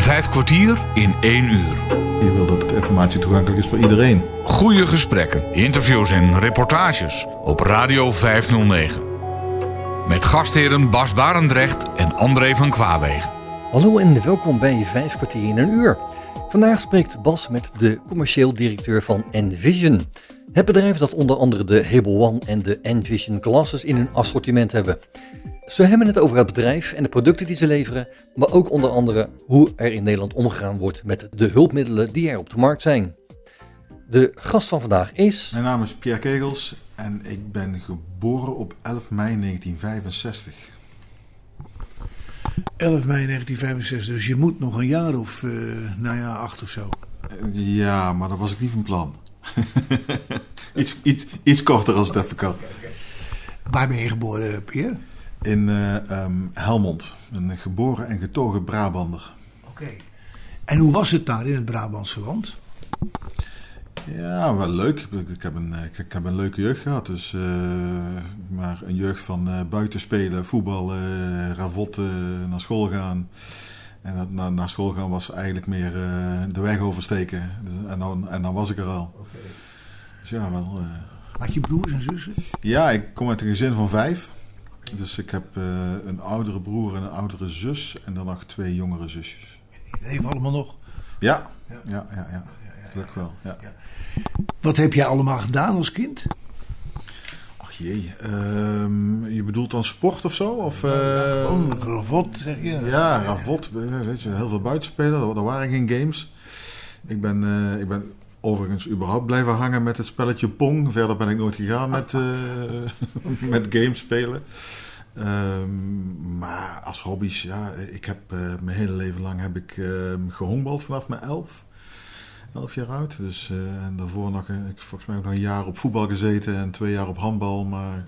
Vijf kwartier in één uur. Je wil dat informatie toegankelijk is voor iedereen. Goede gesprekken, interviews en reportages op Radio 509. Met gastheren Bas Barendrecht en André van Kwaabegen. Hallo en welkom bij Vijf kwartier in een uur. Vandaag spreekt Bas met de commercieel directeur van Envision. Het bedrijf dat onder andere de Hable One en de Envision glasses in hun assortiment hebben. Ze hebben het over het bedrijf en de producten die ze leveren, maar ook onder andere hoe er in Nederland omgegaan wordt met de hulpmiddelen die er op de markt zijn. De gast van vandaag is. Mijn naam is Pierre Kegels en ik ben geboren op 11 mei 1965. 11 mei 1965, dus je moet nog een jaar of, uh, nou ja, acht of zo. Ja, maar dat was ik niet van plan. iets, iets, iets korter als het even kan. Waar ben je geboren, Pierre? In uh, um, Helmond. Een geboren en getogen Brabander. Oké. Okay. En hoe was het daar in het Brabantse land? Ja, wel leuk. Ik heb een, ik heb een leuke jeugd gehad. Dus, uh, maar een jeugd van uh, buiten spelen, voetbal, uh, ravotten, naar school gaan. En dat, na, naar school gaan was eigenlijk meer de weg oversteken. Dus, en, dan, en dan was ik er al. Okay. Dus ja, wel. Had je broers en zussen? Ja, ik kom uit een gezin van vijf. Dus ik heb een oudere broer en een oudere zus. En dan nog twee jongere zusjes. Die leven allemaal nog? Ja, ja, ja. ja, ja. Gelukkig wel, ja. Wat heb jij allemaal gedaan als kind? Ach jee, um, je bedoelt dan sport of zo? Of, uh, ravot, zeg je? Ja, ravot, weet je, heel veel buitenspelen, er waren geen games. Ik ben, uh, ik ben overigens überhaupt blijven hangen met het spelletje Pong. Verder ben ik nooit gegaan met, uh, met games spelen. Um, maar als hobby's, ja, ik heb mijn hele leven lang heb ik gehongbald vanaf mijn elf. 11 jaar oud. Dus, uh, en daarvoor nog, ik volgens mij ook nog een jaar op voetbal gezeten en twee jaar op handbal. Maar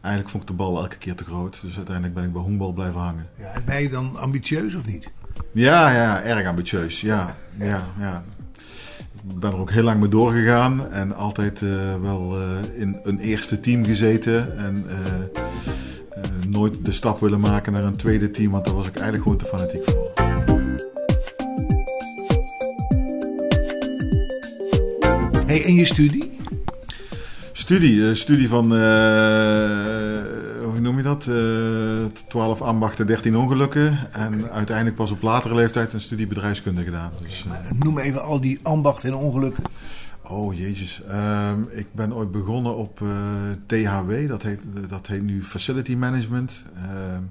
eigenlijk vond ik de bal elke keer te groot. Dus uiteindelijk ben ik bij honkbal blijven hangen. Ja, en ben je dan ambitieus of niet? Ja, ja, erg ambitieus. Ja, ja, ja. Ik ben er ook heel lang mee doorgegaan en altijd uh, wel uh, in een eerste team gezeten. En nooit de stap willen maken naar een tweede team, want daar was ik eigenlijk gewoon te fanatiek voor. Hey, en je studie? Studie, studie van, hoe noem je dat? Uh, 12 ambachten, 13 ongelukken. En uiteindelijk pas op latere leeftijd een studie bedrijfskunde gedaan. Dus, noem even al die ambachten en ongelukken. Oh jezus, um, ik ben ooit begonnen op THW, dat heet, dat heet nu Facility Management. Um,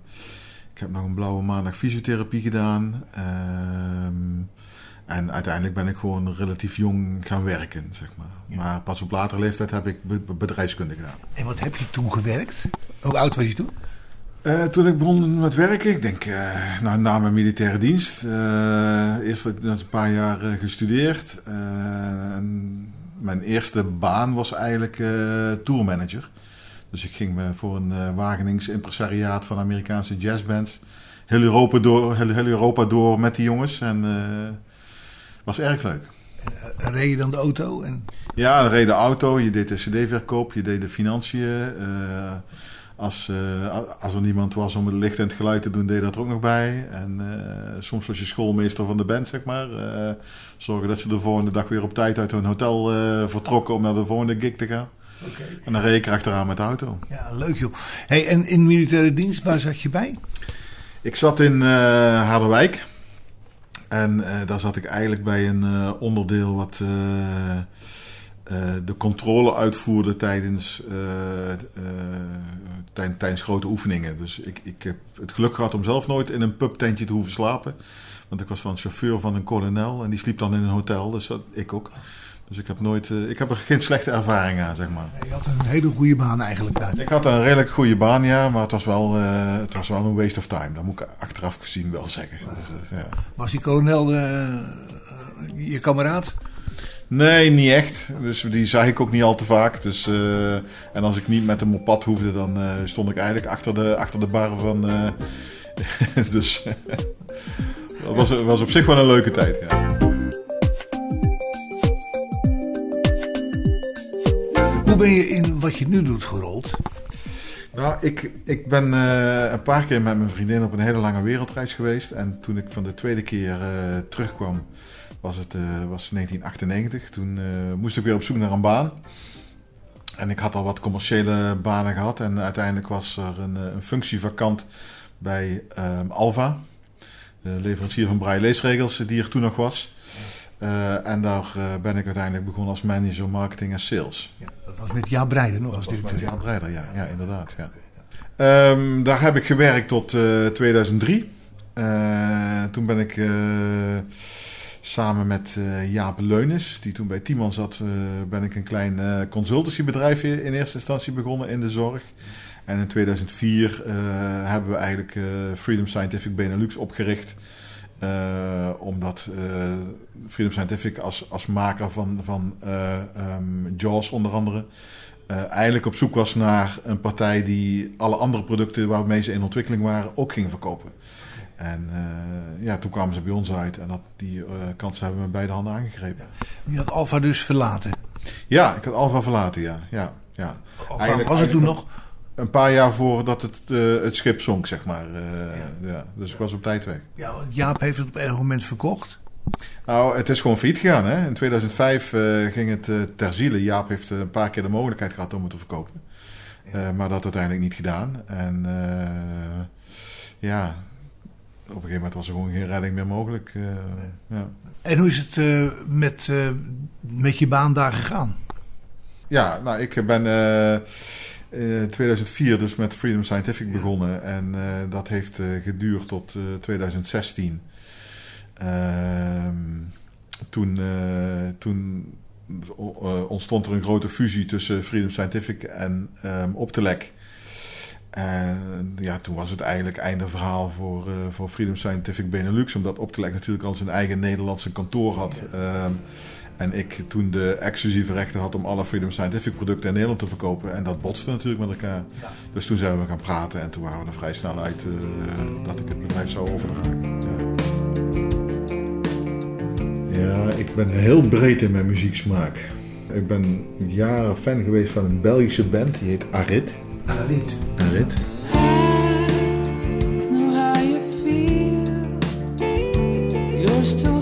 ik heb nog een blauwe maandag fysiotherapie gedaan. Um, en uiteindelijk ben ik gewoon relatief jong gaan werken, zeg maar. Ja. Maar pas op latere leeftijd heb ik bedrijfskunde gedaan. En wat heb je toen gewerkt? Hoe oud was je toen? Uh, toen ik begon met werken, ik denk uh, nou, na mijn militaire dienst. Uh, eerst een paar jaar gestudeerd. en mijn eerste baan was eigenlijk tourmanager. Dus ik ging voor een Wagenings impresariaat van Amerikaanse jazzbands. Heel Europa door, heel, heel Europa door met die jongens. En was erg leuk. En, reed je dan de auto? En... Ja, dan reed de auto. Je deed de cd-verkoop, je deed de financiën. Uh, als, uh, als er niemand was om het licht en het geluid te doen, deed dat er ook nog bij. En uh, soms was je schoolmeester van de band, zeg maar. zorgen dat ze de volgende dag weer op tijd uit hun hotel vertrokken om naar de volgende gig te gaan. Okay. En dan reed ik erachteraan met de auto. Ja, leuk joh. Hey, en in militaire dienst, waar zat je bij? Ik zat in Harderwijk. En uh, daar zat ik eigenlijk bij een uh, onderdeel wat uh, de controle uitvoerde tijdens, tijdens grote oefeningen. Dus ik, ik heb het geluk gehad om zelf nooit in een pubtentje te hoeven slapen. Want ik was dan chauffeur van een kolonel en die sliep dan in een hotel, dus ik ook. Dus ik heb, nooit, uh, ik heb er geen slechte ervaring aan, zeg maar. Je had een hele goede baan eigenlijk daar. Ik had een redelijk goede baan, ja. Maar het was wel, uh, het was wel een waste of time. Dat moet ik achteraf gezien wel zeggen. Dus, uh, ja. Was die kolonel je kameraad? Nee, niet echt. Dus die zag ik ook niet al te vaak. Dus, en als ik niet met hem op pad hoefde, dan stond ik eigenlijk achter de, achter de bar van... dus dat was, was op zich wel een leuke tijd, ja. Ben je in wat je nu doet gerold? Nou, ik, ik ben eh, een paar keer met mijn vriendin op een hele lange wereldreis geweest. En toen ik van de tweede keer uh, terugkwam, was het uh, was 1998. Toen moest ik weer op zoek naar een baan. En ik had al wat commerciële banen gehad. En uiteindelijk was er een, een functie vakant bij um, Alva. De leverancier van braille leesregels die er toen nog was. Uh, en daar uh, ben ik uiteindelijk begonnen als manager marketing en sales. Ja, dat was met Jaap Breider nog als directeur. Met Jaap Breider, ja, ja inderdaad. Ja. Um, daar heb ik gewerkt tot uh, 2003. toen ben ik samen met Jaap Leunis, die toen bij Timon zat, ben ik een klein consultancybedrijfje in eerste instantie begonnen in de zorg. En in 2004 hebben we eigenlijk Freedom Scientific Benelux opgericht. Uh, omdat uh, Freedom Scientific als, als maker van, van uh, um, JAWS onder andere... eigenlijk op zoek was naar een partij die alle andere producten waarmee ze in ontwikkeling waren ook ging verkopen. En ja, toen kwamen ze bij ons uit en dat, die kans hebben we met beide handen aangegrepen. Je had Alfa dus verlaten? Ja, ik had Alfa verlaten, ja. ja, ja. Alpha, was het toen nog? Een paar jaar voordat het, uh, het schip zonk, zeg maar. Uh, ja. ja. Dus ik was op tijd weg. Ja, Jaap heeft het op enig moment verkocht. Nou, het is gewoon failliet gegaan. Hè? In 2005 uh, ging het ter ziele. Jaap heeft een paar keer de mogelijkheid gehad om het te verkopen. Ja. maar dat uiteindelijk niet gedaan. En ja, op een gegeven moment was er gewoon geen redding meer mogelijk. Nee. ja. En hoe is het met, met je baan daar gegaan? Ja, nou, ik ben in 2004 dus met Freedom Scientific begonnen. En uh, dat heeft uh, geduurd tot uh, 2016. Ehm, toen, toen ontstond er een grote fusie tussen Freedom Scientific en um, Optelec. En ja, toen was het eigenlijk einde verhaal voor, voor Freedom Scientific Benelux. Omdat Optelec natuurlijk al zijn eigen Nederlandse kantoor had. Um, en ik toen de exclusieve rechten had om alle Freedom Scientific producten in Nederland te verkopen. En dat botste natuurlijk met elkaar. Ja. Dus toen zijn we gaan praten en toen waren we er vrij snel uit uh, dat ik het bedrijf zou overdragen. Ja. ja, ik ben heel breed in mijn muzieksmaak. Ik ben jaren fan geweest van een Belgische band, die heet Arit. Arit. Arit. still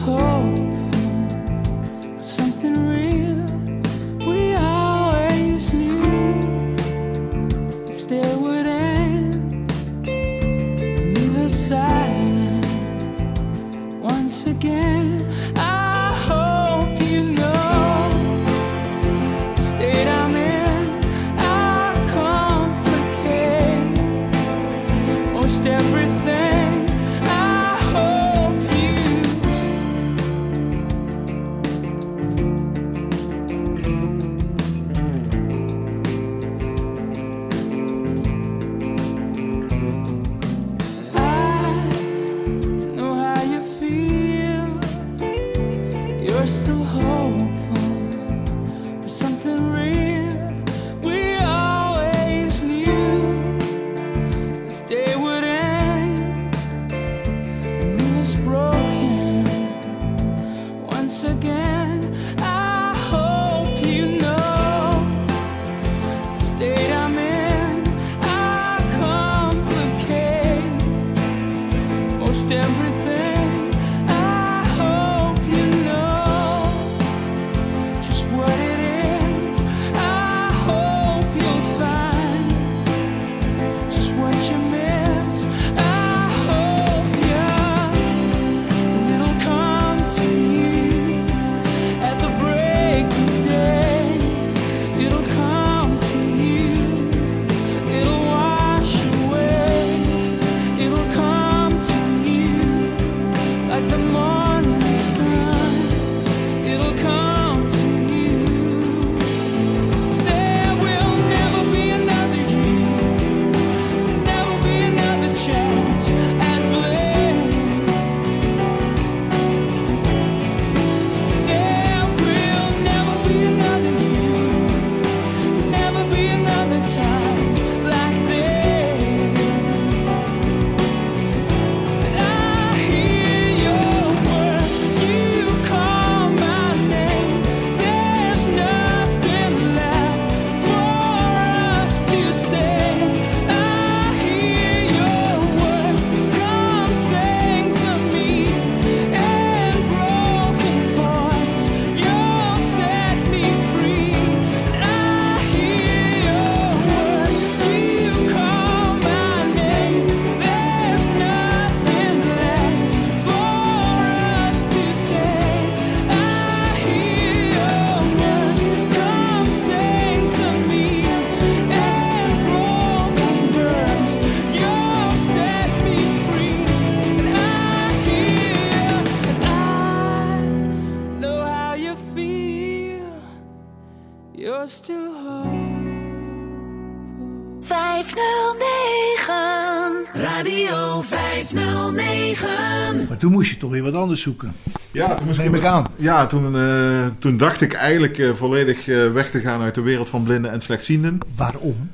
zoeken. Ja, toen moest Neem ik aan. Ja, toen, eh, toen dacht ik eigenlijk eh, volledig eh, weg te gaan uit de wereld van blinden en slechtzienden. Waarom?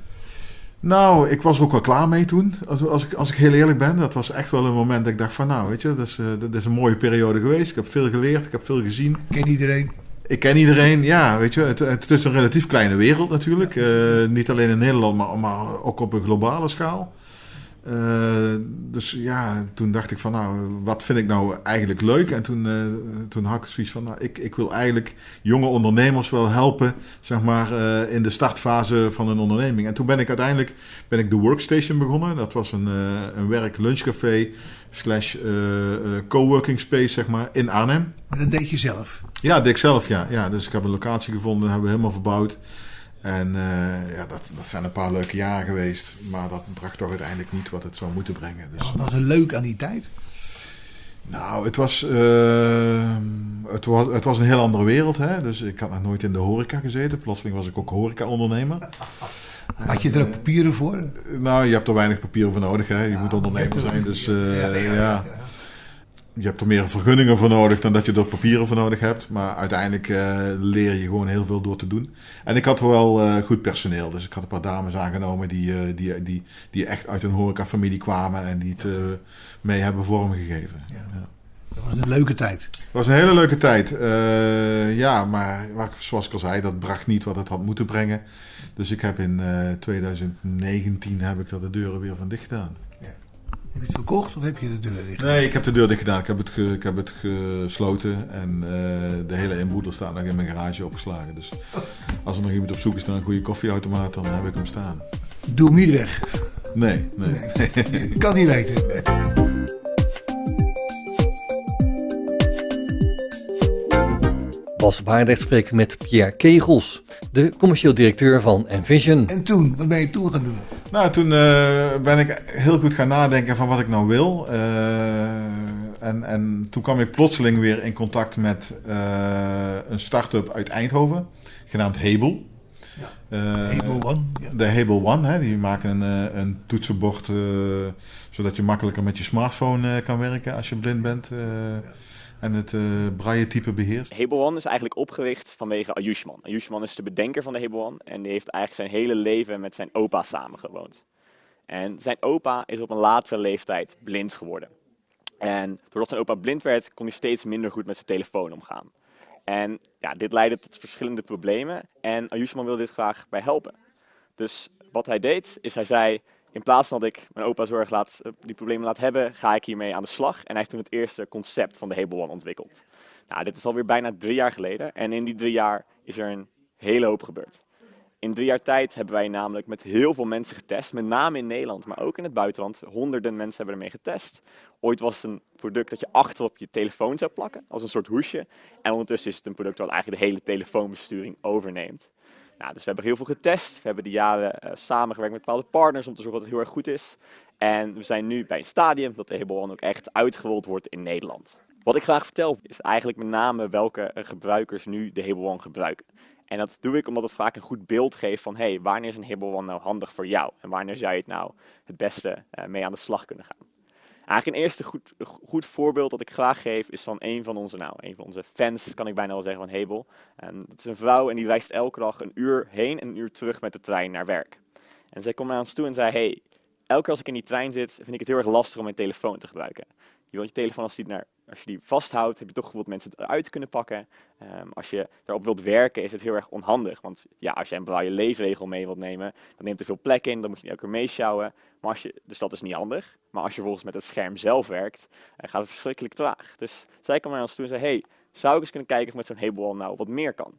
Nou, ik was er ook wel klaar mee toen, als, als, ik, als ik heel eerlijk ben. Dat was echt wel een moment dat ik dacht van, nou, weet je, dat is, dat is een mooie periode geweest. Ik heb veel geleerd, ik heb veel gezien. Ken iedereen? Ik ken iedereen, ja, weet je, het, het is een relatief kleine wereld natuurlijk. Niet alleen in Nederland, maar, maar ook op een globale schaal. Eh, dus ja, toen dacht ik van, nou, wat vind ik nou eigenlijk leuk? En toen, eh, toen had ik zoiets van, nou, ik, ik wil eigenlijk jonge ondernemers wel helpen, zeg maar, eh, in de startfase van een onderneming. En toen ben ik uiteindelijk, ben ik de Workstation begonnen. Dat was een, een werk-lunchcafé slash coworking space, zeg maar, in Arnhem. Maar dat deed je zelf. Ja, dik zelf, ja. ja. Dus ik heb een locatie gevonden, hebben we helemaal verbouwd. En eh, ja, dat, dat zijn een paar leuke jaren geweest. Maar dat bracht toch uiteindelijk niet wat het zou moeten brengen. Dus, Wat was er leuk aan die tijd? nou, het was, eh, het, was, het was een heel andere wereld. Hè? Dus ik had nog nooit in de horeca gezeten. Plotseling was ik ook horeca-ondernemer. Had je er ook papieren voor? Nou, je hebt er weinig papieren voor nodig. Hè? Je moet ondernemer zijn. Dus eh, ja, je hebt er meer vergunningen voor nodig dan dat je er papieren voor nodig hebt. Maar uiteindelijk eh, leer je gewoon heel veel door te doen. En ik had wel eh, goed personeel. Dus ik had een paar dames aangenomen die, eh, die, die, die echt uit een horecafamilie kwamen. En die het mee hebben vormgegeven. Ja. Dat was een leuke tijd. Het was een hele leuke tijd. Ja, maar zoals ik al zei, dat bracht niet wat het had moeten brengen. Dus ik heb in eh, 2019 heb ik daar de deuren weer van dicht gedaan. Heb je het verkocht of heb je de deur dicht? Nee, ik heb de deur dicht gedaan. Ik heb het, ge- ik heb het gesloten. En eh, de hele inboedel staat nog in mijn garage opgeslagen. Dus als er nog iemand op zoek is naar een goede koffieautomaat, dan heb ik hem staan. Doe hem niet weg. Nee, nee. Ik kan niet weten. Bas Baardrecht spreekt met Pierre Kegels, de commercieel directeur van Envision. En toen, wat ben je toen gaan doen? Nou, toen eh, ben ik heel goed gaan nadenken van wat ik nou wil. Eh, en, en toen kwam ik plotseling weer in contact met eh, een start-up uit Eindhoven, genaamd Hebel. Eh, Hebel One. Ja. De Hebel One, hè, die maken een, een toetsenbord eh, zodat je makkelijker met je smartphone eh, kan werken als je blind bent eh, en het eh braille-type beheerst. Hebel One is eigenlijk opgericht vanwege Ayushman. Ayushman is de bedenker van de Hebel One en die heeft eigenlijk zijn hele leven met zijn opa samengewoond. En zijn opa is op een latere leeftijd blind geworden. En doordat zijn opa blind werd, kon hij steeds minder goed met zijn telefoon omgaan. En ja, dit leidde tot verschillende problemen en Ayushman wilde dit graag bij helpen. Dus wat hij deed, is hij zei, in plaats van dat ik mijn opa zorg laat, eh, die problemen laat hebben, ga ik hiermee aan de slag. En hij heeft toen het eerste concept van de Hebel One ontwikkeld. Nou, dit is alweer bijna drie jaar geleden. En in die drie jaar is er een hele hoop gebeurd. In drie jaar tijd hebben wij namelijk met heel veel mensen getest. Met name in Nederland, maar ook in het buitenland. Honderden mensen hebben ermee getest. Ooit was het een product dat je achter op je telefoon zou plakken, als een soort hoesje. En ondertussen is het een product wat eigenlijk de hele telefoonbesturing overneemt. Nou, dus we hebben heel veel getest. We hebben die jaren eh, samengewerkt met bepaalde partners om te zorgen dat het heel erg goed is. En we zijn nu bij een stadium dat de Hebel One ook echt uitgerold wordt in Nederland. Wat ik graag vertel is eigenlijk met name welke eh, gebruikers nu de Hebel One gebruiken. En dat doe ik omdat het vaak een goed beeld geeft van hey, wanneer is een Hebel One nou handig voor jou? En wanneer zou je het nou het beste eh, mee aan de slag kunnen gaan? Eigenlijk een eerste goed, goed voorbeeld dat ik graag geef is van een van onze, nou, een van onze fans, kan ik bijna wel zeggen, van Hebel. En dat is een vrouw en die reist elke dag een uur heen en een uur terug met de trein naar werk. En zij kwam naar ons toe en zei, hey, elke keer als ik in die trein zit, vind ik het heel erg lastig om mijn telefoon te gebruiken. Je wilt je telefoon, als, die naar, als je die vasthoudt, heb je toch dat mensen het eruit kunnen pakken. Ehm, als je daarop wilt werken, is het heel erg onhandig. Want ja, als je een braille leesregel mee wilt nemen, dan neemt er veel plek in, dan moet je die elke keer meeschouwen. Maar als je, dus dat is niet handig. Maar als je vervolgens met het scherm zelf werkt, eh, gaat het verschrikkelijk traag. Dus zij kwam naar ons toe en zei, hey, zou ik eens kunnen kijken of met zo'n Hebel nou wat meer kan?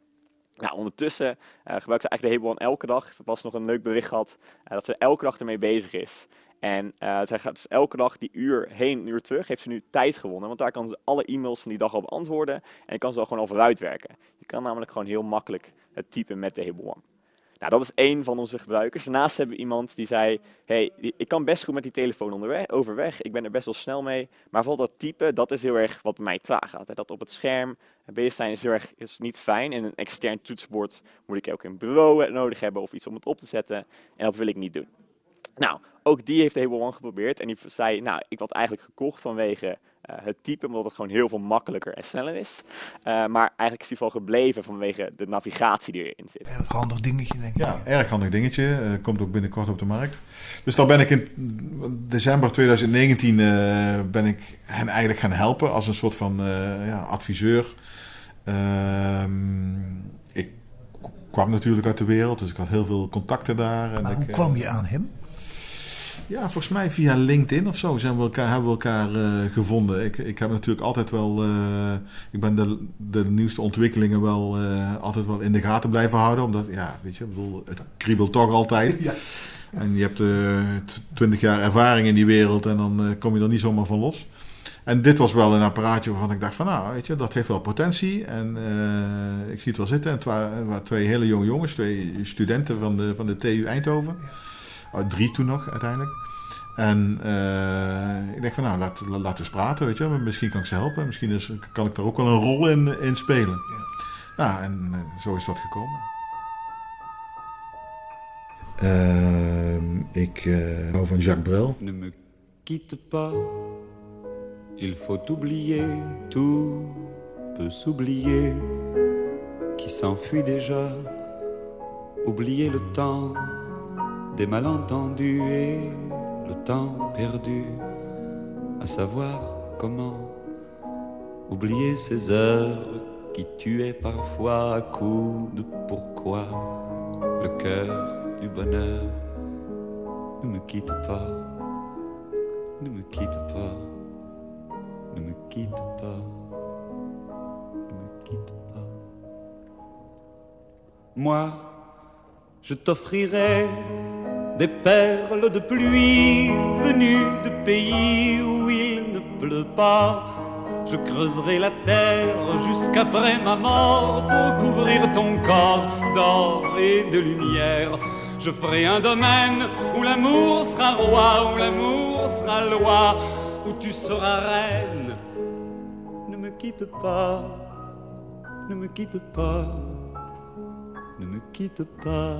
Nou, ondertussen uh, gebruikt ze eigenlijk de Hebel elke dag. Er was nog een leuk bericht gehad uh, dat ze elke dag ermee bezig is. En uh, zij gaat dus elke dag die uur heen, een uur terug, heeft ze nu tijd gewonnen. Want daar kan ze alle e-mails van die dag al beantwoorden. En kan ze al gewoon al vooruit werken. Je kan namelijk gewoon heel makkelijk het typen met de Hebel One. Nou, dat is één van onze gebruikers. Daarnaast hebben we iemand die zei, hey, ik kan best goed met die telefoon onderweg, overweg. Ik ben er best wel snel mee. Maar vooral dat typen, dat is heel erg wat mij traag gaat. Dat op het scherm bezig zijn is heel erg is niet fijn. En een extern toetsenbord moet ik ook een bureau nodig hebben of iets om het op te zetten. En dat wil ik niet doen. Nou, ook die heeft Hable One geprobeerd. En die zei, nou, ik had eigenlijk gekocht vanwege uh, het type, omdat het gewoon heel veel makkelijker en sneller is. Uh, maar eigenlijk is die wel gebleven vanwege de navigatie die erin zit. Erg handig dingetje, denk ik. Ja, erg handig dingetje. Uh, komt ook binnenkort op de markt. Dus dan ben ik in december 2019 ben ik hen eigenlijk gaan helpen als een soort van ja, adviseur. Ehm, ik kwam natuurlijk uit de wereld, dus ik had heel veel contacten daar. En maar ik, hoe kwam je aan hem? Ja, volgens mij via LinkedIn of zo zijn we elkaar, hebben we elkaar uh, gevonden. Ik, ik heb natuurlijk altijd wel. Uh, ik ben de, de nieuwste ontwikkelingen wel uh, altijd wel in de gaten blijven houden. Omdat, ja, weet je, ik bedoel, het kriebelt toch altijd. Ja. En je hebt twintig jaar ervaring in die wereld en dan kom je er niet zomaar van los. En dit was wel een apparaatje waarvan ik dacht van nou, weet je, dat heeft wel potentie. En ik zie het wel zitten. En het waren, twee hele jonge jongens, twee studenten van de, van de TU Eindhoven. Ja. Oh, drie toen nog uiteindelijk. En uh, ik denk van nou, laat, laten we eens praten, weet je. Misschien kan ik ze helpen. Misschien is, kan ik daar ook wel een rol in, in spelen. Ja. Nou, en uh, zo is dat gekomen. Uh, ik uh, hou van Jacques Brel. Ne me quitte pas. Il faut oublier, tout peut s'oublier. Qui s'enfuit déjà. Oublier le temps des malentendus et le temps perdu, à savoir comment oublier ces heures qui tuaient parfois à coups de pourquoi le cœur du bonheur ne me quitte pas, ne me quitte pas, ne me quitte pas, ne me quitte pas. Moi, je t'offrirai des perles de pluie venues de pays où il ne pleut pas. Je creuserai la terre jusqu'après ma mort pour couvrir ton corps d'or et de lumière. Je ferai un domaine où l'amour sera roi, où l'amour sera loi, où tu seras reine. Ne me quitte pas, ne me quitte pas, ne me quitte pas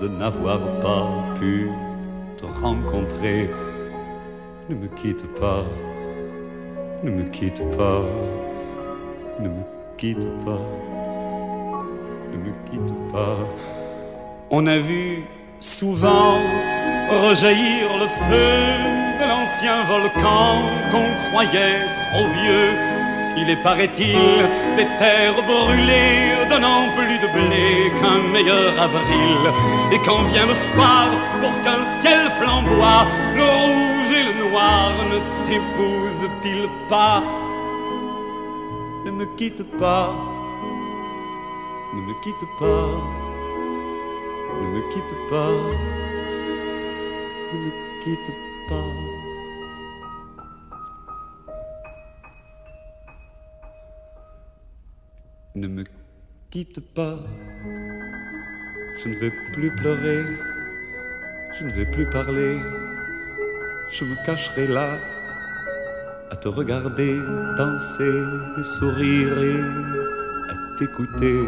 de n'avoir pas pu te rencontrer. Ne me quitte pas, ne me quitte pas, ne me quitte pas, ne me quitte pas. On a vu souvent rejaillir le feu de l'ancien volcan qu'on croyait trop vieux il est, paraît-il, des terres brûlées, donnant plus de blé qu'un meilleur avril. Et quand vient le soir, pour qu'un ciel flamboie, le rouge et le noir ne s'épousent-ils pas? Ne me quitte pas, ne me quitte pas, ne me quitte pas, ne me quitte pas. Ne me quitte pas, je ne vais plus pleurer, je ne vais plus parler, je me cacherai là à te regarder danser et sourire et à t'écouter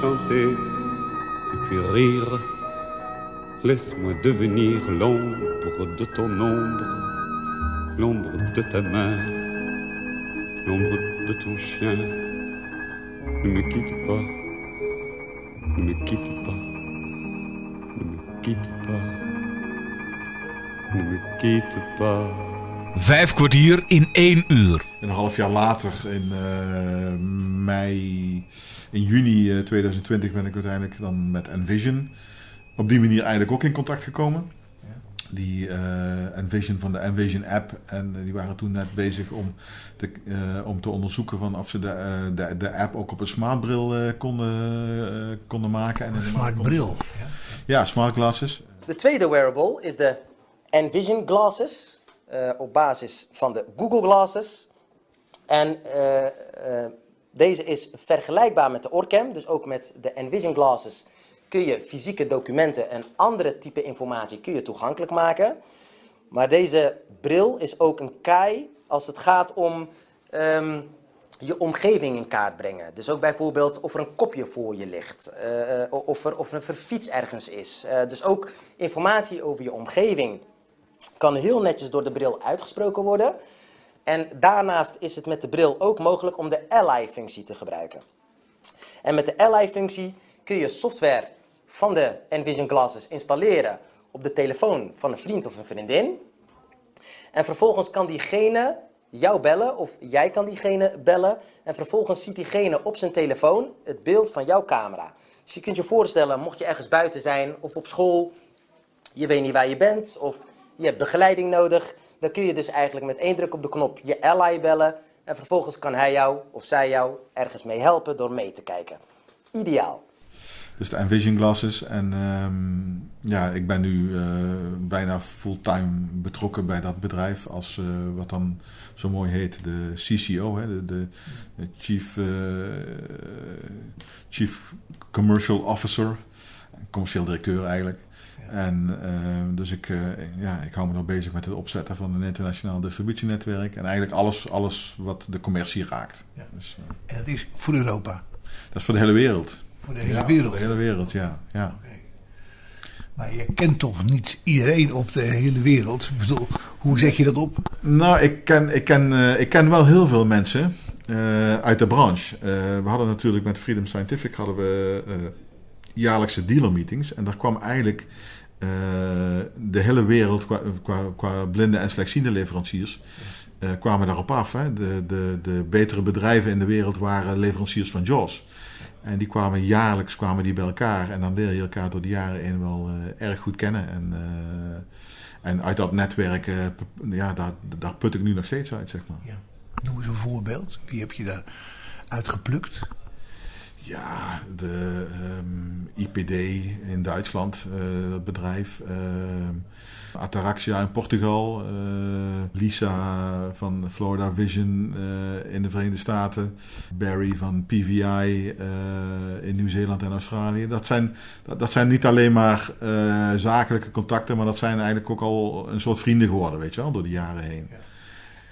chanter et puis rire. Laisse-moi devenir l'ombre de ton ombre, l'ombre de ta main, l'ombre de ton chien ne me quitte pas, ne me quitte pas, ne me quitte pas, ne me quitte pas. Vijf kwartier in één uur. Een half jaar later, in uh, mei, in juni 2020, ben ik uiteindelijk dan met Envision op die manier eigenlijk ook in contact gekomen. Die uh, Envision van de Envision app. En die waren toen net bezig om te, uh, om te onderzoeken van of ze de, uh, de, de app ook op een smartbril konden, konden maken. En een smartbril? Ja. ja, smart glasses. De tweede wearable is de Envision glasses. op basis van de Google glasses. En deze is vergelijkbaar met de Orcam. Dus ook met de Envision glasses kun je fysieke documenten en andere type informatie kun je toegankelijk maken. Maar deze bril is ook een kei als het gaat om um, je omgeving in kaart brengen. Dus ook bijvoorbeeld of er een kopje voor je ligt, uh, of, er, of er een verfiets ergens is. Uh, dus ook informatie over je omgeving kan heel netjes door de bril uitgesproken worden. En daarnaast is het met de bril ook mogelijk om de Ally-functie te gebruiken. En met de Ally-functie kun je software van de Envision Glasses installeren op de telefoon van een vriend of een vriendin. En vervolgens kan diegene jou bellen of jij kan diegene bellen. En vervolgens ziet diegene op zijn telefoon het beeld van jouw camera. Dus je kunt je voorstellen, mocht je ergens buiten zijn of op school, je weet niet waar je bent of je hebt begeleiding nodig, dan kun je dus eigenlijk met één druk op de knop je ally bellen. En vervolgens kan hij jou of zij jou ergens mee helpen door mee te kijken. Ideaal. Dus de Envision glasses. En um, ja, ik ben nu uh, bijna fulltime betrokken bij dat bedrijf als uh, wat dan zo mooi heet de CCO, hè, de, de, de Chief, uh, Chief Commercial Officer, commercieel directeur eigenlijk. Ja. En ehm, dus ik, ja, ik hou me nog bezig met het opzetten van een internationaal distributienetwerk en eigenlijk alles, alles wat de commercie raakt. Ja. Dus, en dat is voor Europa? Dat is voor de hele wereld. Voor de hele ja, wereld? Voor de hele wereld, ja. ja. Okay. Maar je kent toch niet iedereen op de hele wereld? Ik bedoel, hoe zeg je dat op? Nou, ik ken, ik ken, uh, ik ken wel heel veel mensen uh, uit de branche. Uh, we hadden natuurlijk met Freedom Scientific hadden we jaarlijkse dealer meetings. En daar kwam eigenlijk de hele wereld qua, qua, qua blinde en slechtziende leveranciers... Kwamen daarop af. Hè. De, de, de betere bedrijven in de wereld waren leveranciers van JAWS. En die kwamen jaarlijks kwamen die bij elkaar. En dan leer je elkaar door de jaren heen wel uh, erg goed kennen. En, uh, en uit dat netwerk, uh, ja, daar, daar put ik nu nog steeds uit, zeg maar. Ja. Noem eens een voorbeeld. Wie heb je daar uitgeplukt? Ja, de um, IPD in Duitsland, dat bedrijf. Ehm, Ataraxia in Portugal, uh, Lisa van Florida Vision uh, in de Verenigde Staten, Barry van PVI uh, in Nieuw-Zeeland en Australië. Dat zijn, dat, dat zijn niet alleen maar zakelijke contacten, maar dat zijn eigenlijk ook al een soort vrienden geworden, weet je wel, door de jaren heen. Ja,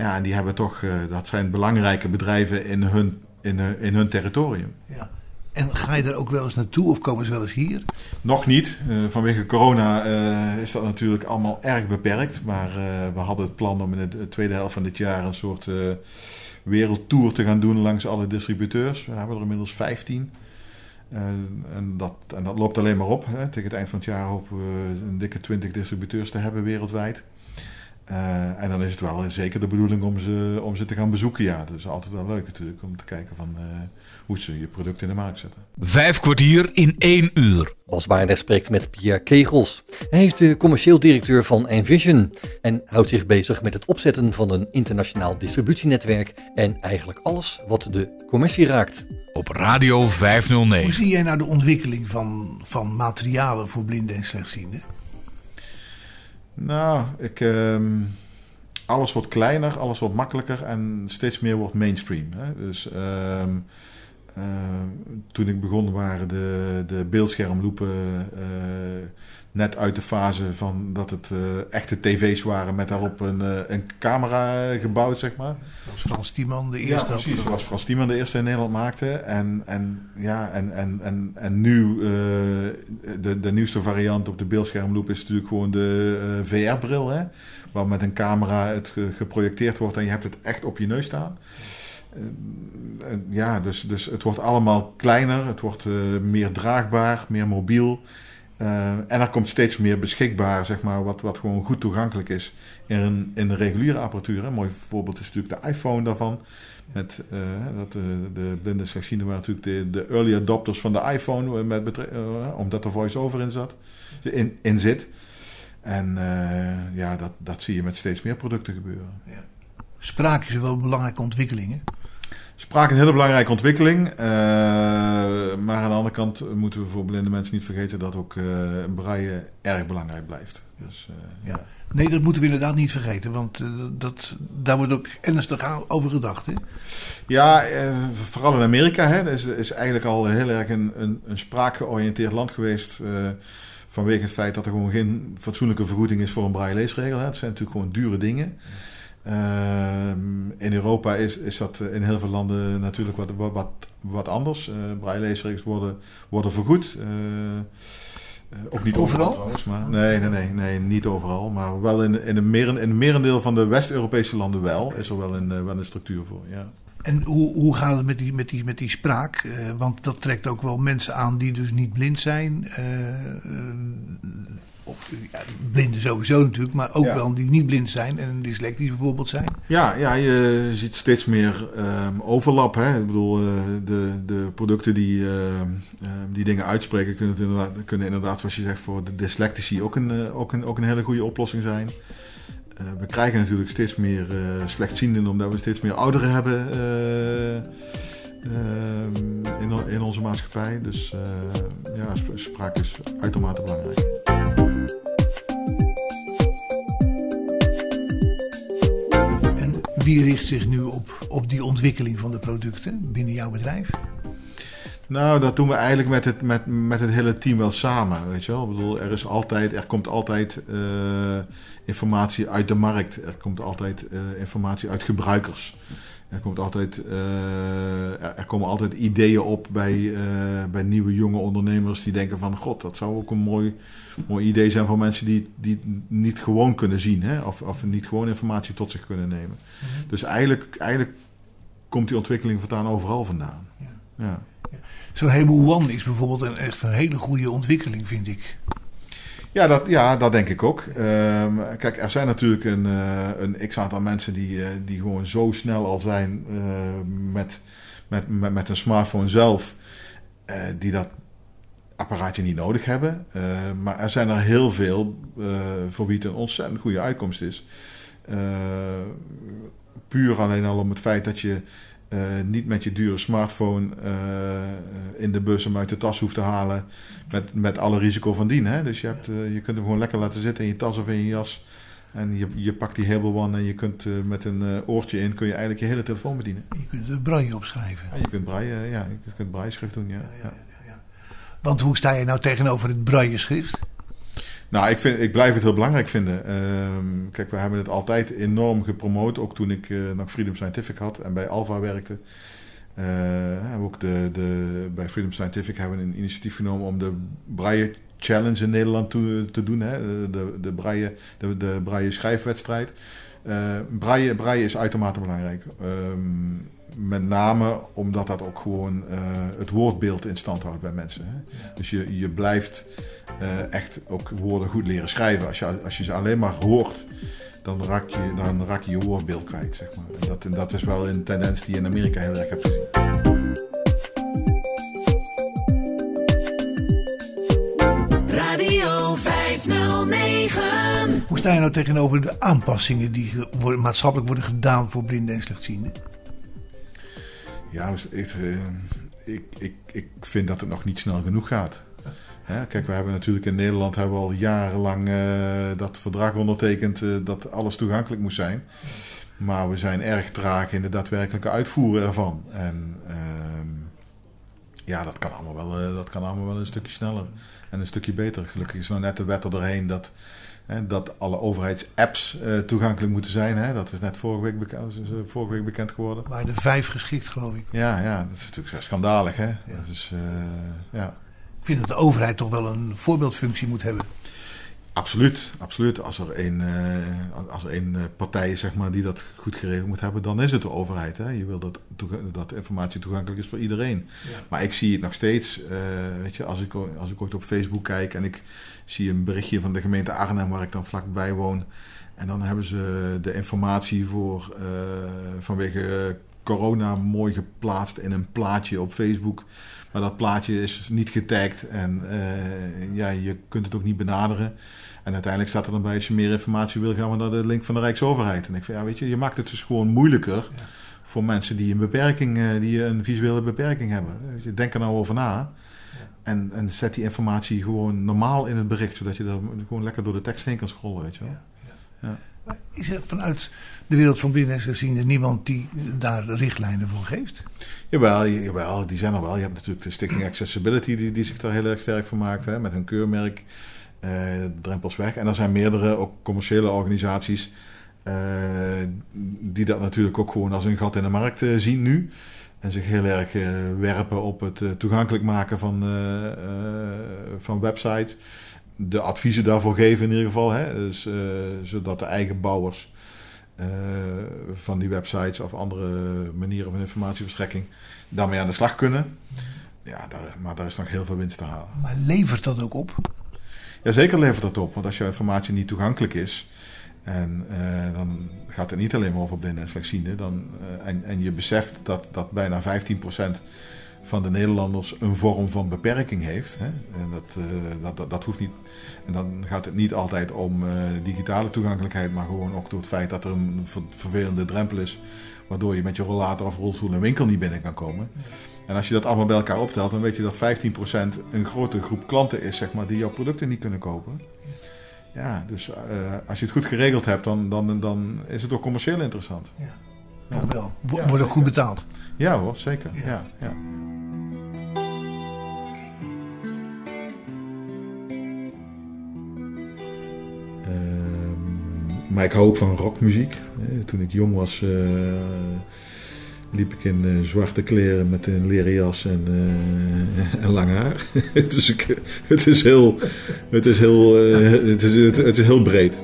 ja en die hebben toch, dat zijn belangrijke bedrijven in hun, in, in hun territorium. Ja. En ga je er ook wel eens naartoe of komen ze wel eens hier? Nog niet. Uh, vanwege corona uh, is dat natuurlijk allemaal erg beperkt. Maar uh, we hadden het plan om in de tweede helft van dit jaar een soort wereldtour te gaan doen langs alle distributeurs. We hebben er inmiddels 15. en, dat, en dat loopt alleen maar op. Hè. Tegen het eind van het jaar hopen we een dikke 20 distributeurs te hebben wereldwijd. Uh, en dan is het wel zeker de bedoeling om ze, om ze te gaan bezoeken. Ja, dat is altijd wel leuk natuurlijk om te kijken van uh, hoe ze je product in de markt zetten. Vijf kwartier in één uur. Bas Baarder spreekt met Pierre Kegels. Hij is de commercieel directeur van Envision en houdt zich bezig met het opzetten van een internationaal distributienetwerk en eigenlijk alles wat de commercie raakt. Op Radio 509. Hoe zie jij nou de ontwikkeling van, van materialen voor blinden en slechtzienden? Nou, ik, um, alles wordt kleiner, alles wordt makkelijker en steeds meer wordt mainstream. Hè? Dus um, toen ik begon waren de, de beeldschermloepen uh, net uit de fase van dat het uh, echte tv's waren met daarop een, een camera gebouwd, zeg maar. Dat was Frans Tiemann de eerste. Ja, precies. Zoals Frans Tiemann de eerste in Nederland maakte. En, en, ja, en, en, en, en nu de, de nieuwste variant op de beeldschermloop is natuurlijk gewoon de VR-bril, hè, waar met een camera het geprojecteerd wordt en je hebt het echt op je neus staan. ja, dus, dus het wordt allemaal kleiner, het wordt meer draagbaar, meer mobiel. Eh, en er komt steeds meer beschikbaar, zeg maar, wat, wat gewoon goed toegankelijk is in, in de reguliere apparatuur. Een mooi voorbeeld is natuurlijk de iPhone daarvan. Met, eh, dat, de, de blinde slechtzienden waren natuurlijk de, de early adopters van de iPhone, met omdat er voice-over in, zat, in, in zit. En ja, dat, dat zie je met steeds meer producten gebeuren. Spraak is wel belangrijke ontwikkeling. Hè? Spraak een hele belangrijke ontwikkeling. eh, maar aan de andere kant moeten we voor blinde mensen niet vergeten dat ook eh braille erg belangrijk blijft. Dus, eh, ja. Nee, dat moeten we inderdaad niet vergeten. Want dat, daar wordt ook ernstig over gedacht. Hè? Ja, vooral in Amerika hè, is, is eigenlijk al heel erg een, een, een spraakgeoriënteerd land geweest. vanwege het feit dat er gewoon geen fatsoenlijke vergoeding is voor een braille leesregel. Hè. Het zijn natuurlijk gewoon dure dingen. Ehm, in Europa is, is dat in heel veel landen natuurlijk wat, wat, wat, anders. Eh leesregels worden, worden vergoed. Eh, eh, ook niet overal, trouwens. Maar, nee, nee, nee, nee, niet overal. Maar wel in, in, een meren, in een merendeel van de West-Europese landen wel. Is er wel een, eh, wel een structuur voor, ja. En hoe, hoe gaat het met die, met die, met die spraak? Eh, want dat trekt ook wel mensen aan die dus niet blind zijn. Eh, eh, of ja, blinden sowieso natuurlijk, maar ook Ja. wel die niet blind zijn en dyslectisch bijvoorbeeld zijn. Ja, ja, je ziet steeds meer ehm, overlap. Hè? Ik bedoel, eh, de, de producten die ehm, ehm, die dingen uitspreken kunnen, het inderdaad, kunnen inderdaad, zoals je zegt, voor de dyslectici ook een, eh, ook een, ook een hele goede oplossing zijn. We krijgen natuurlijk steeds meer slechtzienden, omdat we steeds meer ouderen hebben in, in onze maatschappij. Dus ja, sp- spraak is uitermate belangrijk. Wie richt zich nu op, op die ontwikkeling van de producten binnen jouw bedrijf? Nou, dat doen we eigenlijk met het, met, met het hele team wel samen. Weet je wel? Ik bedoel, er, is altijd, er komt altijd eh, informatie uit de markt. Er komt altijd eh, informatie uit gebruikers. Er, komt altijd, eh, er, komen altijd ideeën op bij, eh, bij nieuwe jonge ondernemers die denken van... God, dat zou ook een mooi, mooi idee zijn voor mensen die, die het niet gewoon kunnen zien. Hè? Of, of niet gewoon informatie tot zich kunnen nemen. Dus eigenlijk, eigenlijk komt die ontwikkeling voortaan overal vandaan. ja. Zo'n Hable One is bijvoorbeeld een, echt een hele goede ontwikkeling, vind ik. Ja, dat, ja, dat denk ik ook. Ehm, kijk, er zijn natuurlijk een, eh, een x-aantal mensen die, eh, die gewoon zo snel al zijn eh, met, met, met, met een smartphone zelf, die dat apparaatje niet nodig hebben. Eh, maar er zijn er heel veel voor wie het een ontzettend goede uitkomst is. Eh, puur alleen al om het feit dat je eh, niet met je dure smartphone eh, in de bus hem uit de tas hoeft te halen. Met, met alle risico van dien. Hè? Dus je, hebt, eh, je kunt hem gewoon lekker laten zitten in je tas of in je jas. En je, je pakt die Hable One en je kunt met een oortje in kun je eigenlijk je hele telefoon bedienen. Je kunt het braille opschrijven. En je kunt braille, ja, je kunt braille schrift doen. Ja, ja. Want hoe sta je nou tegenover het braille schrift? Nou, ik, vind, ik blijf het heel belangrijk vinden. Ehm, kijk, we hebben het altijd enorm gepromoot. Ook toen ik eh, nog Freedom Scientific had en bij Alpha werkte. We ook de, de, bij Freedom Scientific hebben we een initiatief genomen om de Braille Challenge in Nederland toe, te doen. Hè? De, de, Braille, de, de Braille schrijfwedstrijd. Eh, Braille, Braille is uitermate belangrijk. Ehm, met name omdat dat ook gewoon eh, het woordbeeld in stand houdt bij mensen. Hè? Dus je, je blijft eh, echt ook woorden goed leren schrijven. Als je, als je ze alleen maar hoort, dan raak je dan raak je, je woordbeeld kwijt. Zeg maar. en, dat, en dat is wel een tendens die je in Amerika heel erg hebt gezien. Radio 509. Hoe sta je nou tegenover de aanpassingen die maatschappelijk worden gedaan voor blinden en slechtzienden? Ja, dus ik, eh, ik, ik, ik vind dat het nog niet snel genoeg gaat. Kijk, we hebben natuurlijk in Nederland hebben we al jarenlang eh, dat verdrag ondertekend eh, dat alles toegankelijk moest zijn. Maar we zijn erg traag in de daadwerkelijke uitvoeren ervan. En ehm, ja, dat kan, allemaal wel, dat kan allemaal wel een stukje sneller en een stukje beter. Gelukkig is nou net de wet er doorheen dat, dat alle overheidsapps eh, toegankelijk moeten zijn. Hè. Dat is net vorige week, bekend, eh, vorige week bekend geworden. Waren er vijf geschikt, geloof ik. Ja, ja, dat is natuurlijk schandalig. Hè? Dat is, eh, ja. Ik vind dat de overheid toch wel een voorbeeldfunctie moet hebben. Absoluut, absoluut. Als er een, eh, als er een eh, partij is zeg maar, die dat goed geregeld moet hebben, dan is het de overheid. Hè? Je wil dat, dat informatie toegankelijk is voor iedereen. Maar ik zie het nog steeds, eh, weet je, als ik, als ik ooit op Facebook kijk en ik zie een berichtje van de gemeente Arnhem, waar ik dan vlakbij woon. En dan hebben ze de informatie voor, vanwege corona mooi geplaatst in een plaatje op Facebook. Maar dat plaatje is niet getagd en ja, je kunt het ook niet benaderen. En uiteindelijk staat er dan bij, als je meer informatie wil, gaan we naar de link van de Rijksoverheid. En ik vind, ja, weet je, je maakt het dus gewoon moeilijker voor mensen die een beperking, eh, die een visuele beperking hebben. Je, Denk er nou over na. En, en zet die informatie gewoon normaal in het bericht, zodat je er gewoon lekker door de tekst heen kan scrollen, weet je wel. Maar Is er vanuit de wereld van blinden en slechtzienden niemand die daar richtlijnen voor geeft? Jawel, jawel, die zijn er wel. Je hebt natuurlijk de Stichting Accessibility die, die zich daar heel erg sterk voor maakt. Hè, met hun keurmerk Drempels Weg. En er zijn meerdere, ook commerciële organisaties... eh, die dat natuurlijk ook gewoon als een gat in de markt eh, zien nu. En zich heel erg eh, werpen op het eh, toegankelijk maken van, eh, eh, van websites. De adviezen daarvoor geven in ieder geval. Hè, dus, eh, zodat de eigen bouwers eh, van die websites of andere manieren van informatieverstrekking daarmee aan de slag kunnen. Ja, daar, maar daar is nog heel veel winst te halen. Maar levert dat ook op? Ja, zeker levert dat op. Want als jouw informatie niet toegankelijk is... en eh, dan gaat het niet alleen maar over blinden en slechtzienden... Dan, eh, en, en je beseft dat, dat bijna 15% van de Nederlanders een vorm van beperking heeft. Hè? En dat, eh, dat, dat, dat hoeft niet... En dan gaat het niet altijd om digitale toegankelijkheid... maar gewoon ook door het feit dat er een ver- vervelende drempel is... waardoor je met je rollator of rolstoel een winkel niet binnen kan komen... En als je dat allemaal bij elkaar optelt, dan weet je dat 15% een grote groep klanten is, zeg maar, die jouw producten niet kunnen kopen. Ja, dus eh, als je het goed geregeld hebt, dan, dan, dan is het ook commercieel interessant. Nog wel. Wo- Ja, Wordt ook goed betaald. Ja hoor, zeker. Ja. Ja. Ja, Ehm, maar ik hou ook van rockmuziek. Eh, Toen ik jong was, eh, liep ik in eh, zwarte kleren met een leren jas en, eh, en lang haar. ik, het is heel, het is heel, eh, het is, het, het is heel breed.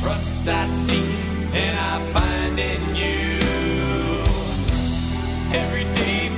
Trust I seek and I find in you. Every day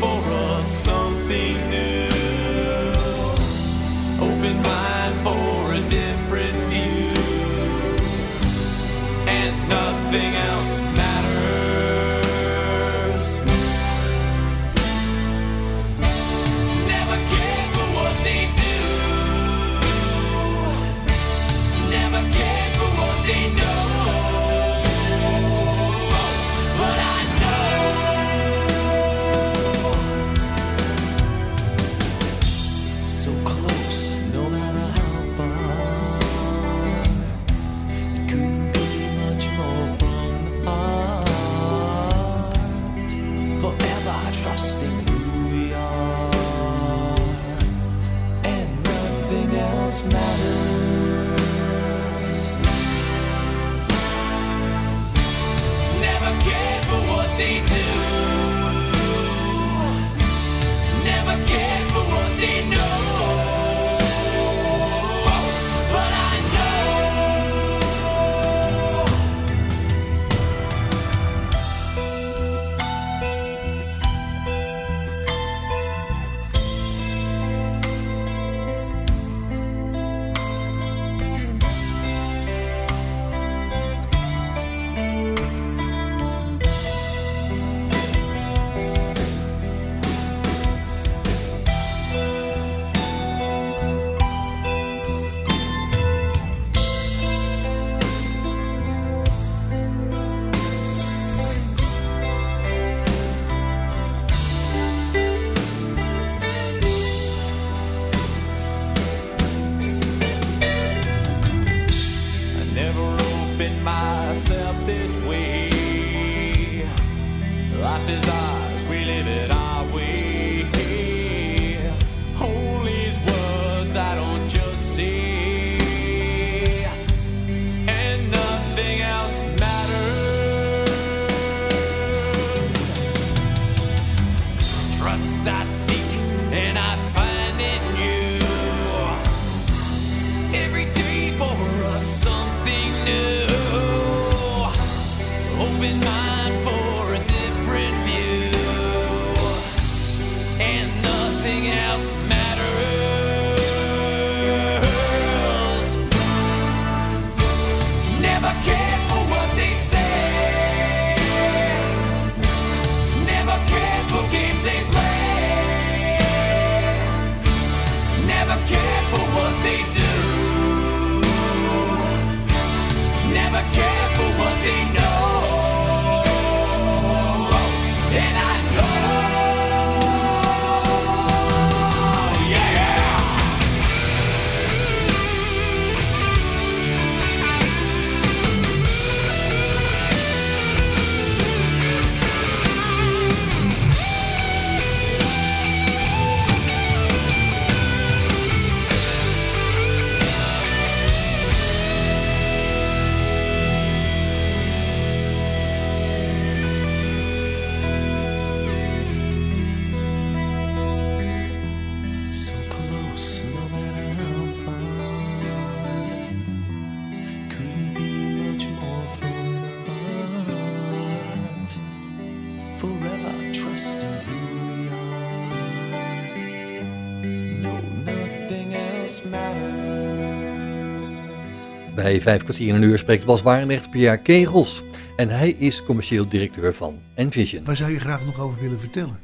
Bij vijf kwartier in een uur spreekt Bas Barendrecht Pierre Kegels. En hij is commercieel directeur van Envision. Waar zou je graag nog over willen vertellen?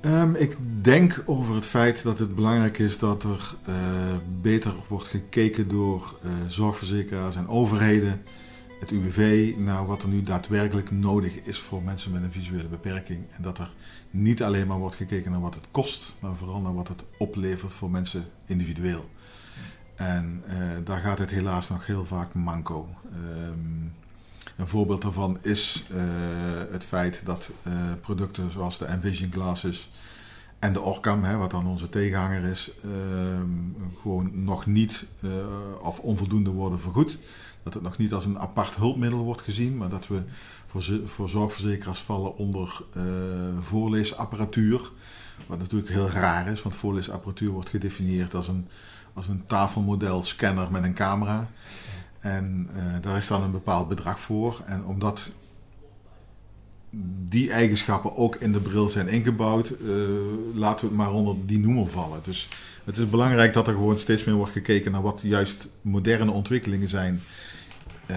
Ehm, ik denk over het feit dat het belangrijk is dat er eh, beter wordt gekeken door eh, zorgverzekeraars en overheden, het UWV, naar wat er nu daadwerkelijk nodig is voor mensen met een visuele beperking. En dat er niet alleen maar wordt gekeken naar wat het kost, maar vooral naar wat het oplevert voor mensen individueel. En eh, daar gaat het helaas nog heel vaak manco. Ehm, een voorbeeld daarvan is eh, het feit dat eh, producten zoals de Envision Glasses en de Orcam, hè, wat dan onze tegenhanger is, ehm, gewoon nog niet of onvoldoende worden vergoed. Dat het nog niet als een apart hulpmiddel wordt gezien, maar dat we voor, voor zorgverzekeraars vallen onder voorleesapparatuur. Wat natuurlijk heel raar is, want voorleesapparatuur wordt gedefinieerd als een, als een tafelmodel scanner met een camera. En eh, daar is dan een bepaald bedrag voor. En omdat die eigenschappen ook in de bril zijn ingebouwd, eh, laten we het maar onder die noemer vallen. Dus het is belangrijk dat er gewoon steeds meer wordt gekeken naar wat juist moderne ontwikkelingen zijn eh,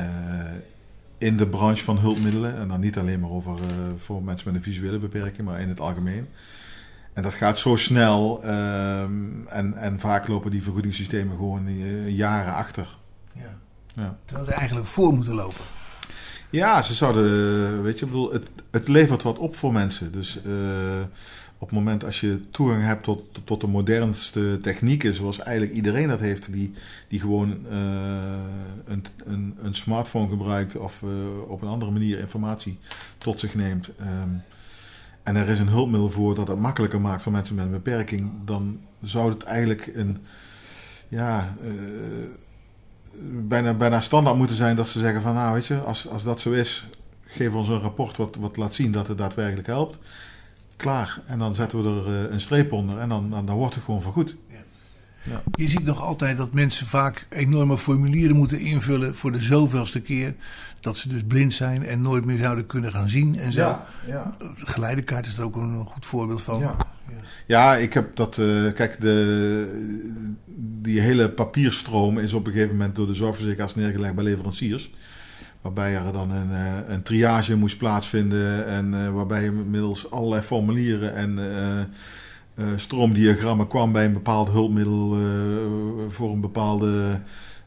in de branche van hulpmiddelen. En dan niet alleen maar over voor mensen met een visuele beperking, maar in het algemeen. En dat gaat zo snel ehm, en, en vaak lopen die vergoedingssystemen gewoon eh, jaren achter. Ja. Ja. Terwijl ze eigenlijk voor moeten lopen. Ja, ze zouden, weet je, ik bedoel, het, het levert wat op voor mensen. Dus eh, op het moment als je toegang hebt tot, tot de modernste technieken, zoals eigenlijk iedereen dat heeft, die, die gewoon eh, een, een, een smartphone gebruikt of op een andere manier informatie tot zich neemt. ehm, en er is een hulpmiddel voor dat het makkelijker maakt voor mensen met een beperking, dan zou het eigenlijk een, ja, eh, bijna, bijna standaard moeten zijn dat ze zeggen van nou weet je, als, als dat zo is, geef ons een rapport wat, wat laat zien dat het daadwerkelijk helpt. Klaar. En dan zetten we er eh, een streep onder en dan, dan, dan wordt het gewoon vergoed. Je ziet nog altijd dat mensen vaak enorme formulieren moeten invullen voor de zoveelste keer. Dat ze dus blind zijn en nooit meer zouden kunnen gaan zien en zo. Ja, ja. Geleiderkaart is er ook een goed voorbeeld van. Ja. Ja, ik heb dat. eh, kijk, de, die hele papierstroom is op een gegeven moment door de zorgverzekeraars neergelegd bij leveranciers. Waarbij er dan een, eh, een triage moest plaatsvinden. En eh, waarbij je middels allerlei formulieren en eh, eh, stroomdiagrammen kwam bij een bepaald hulpmiddel eh, voor, een bepaalde,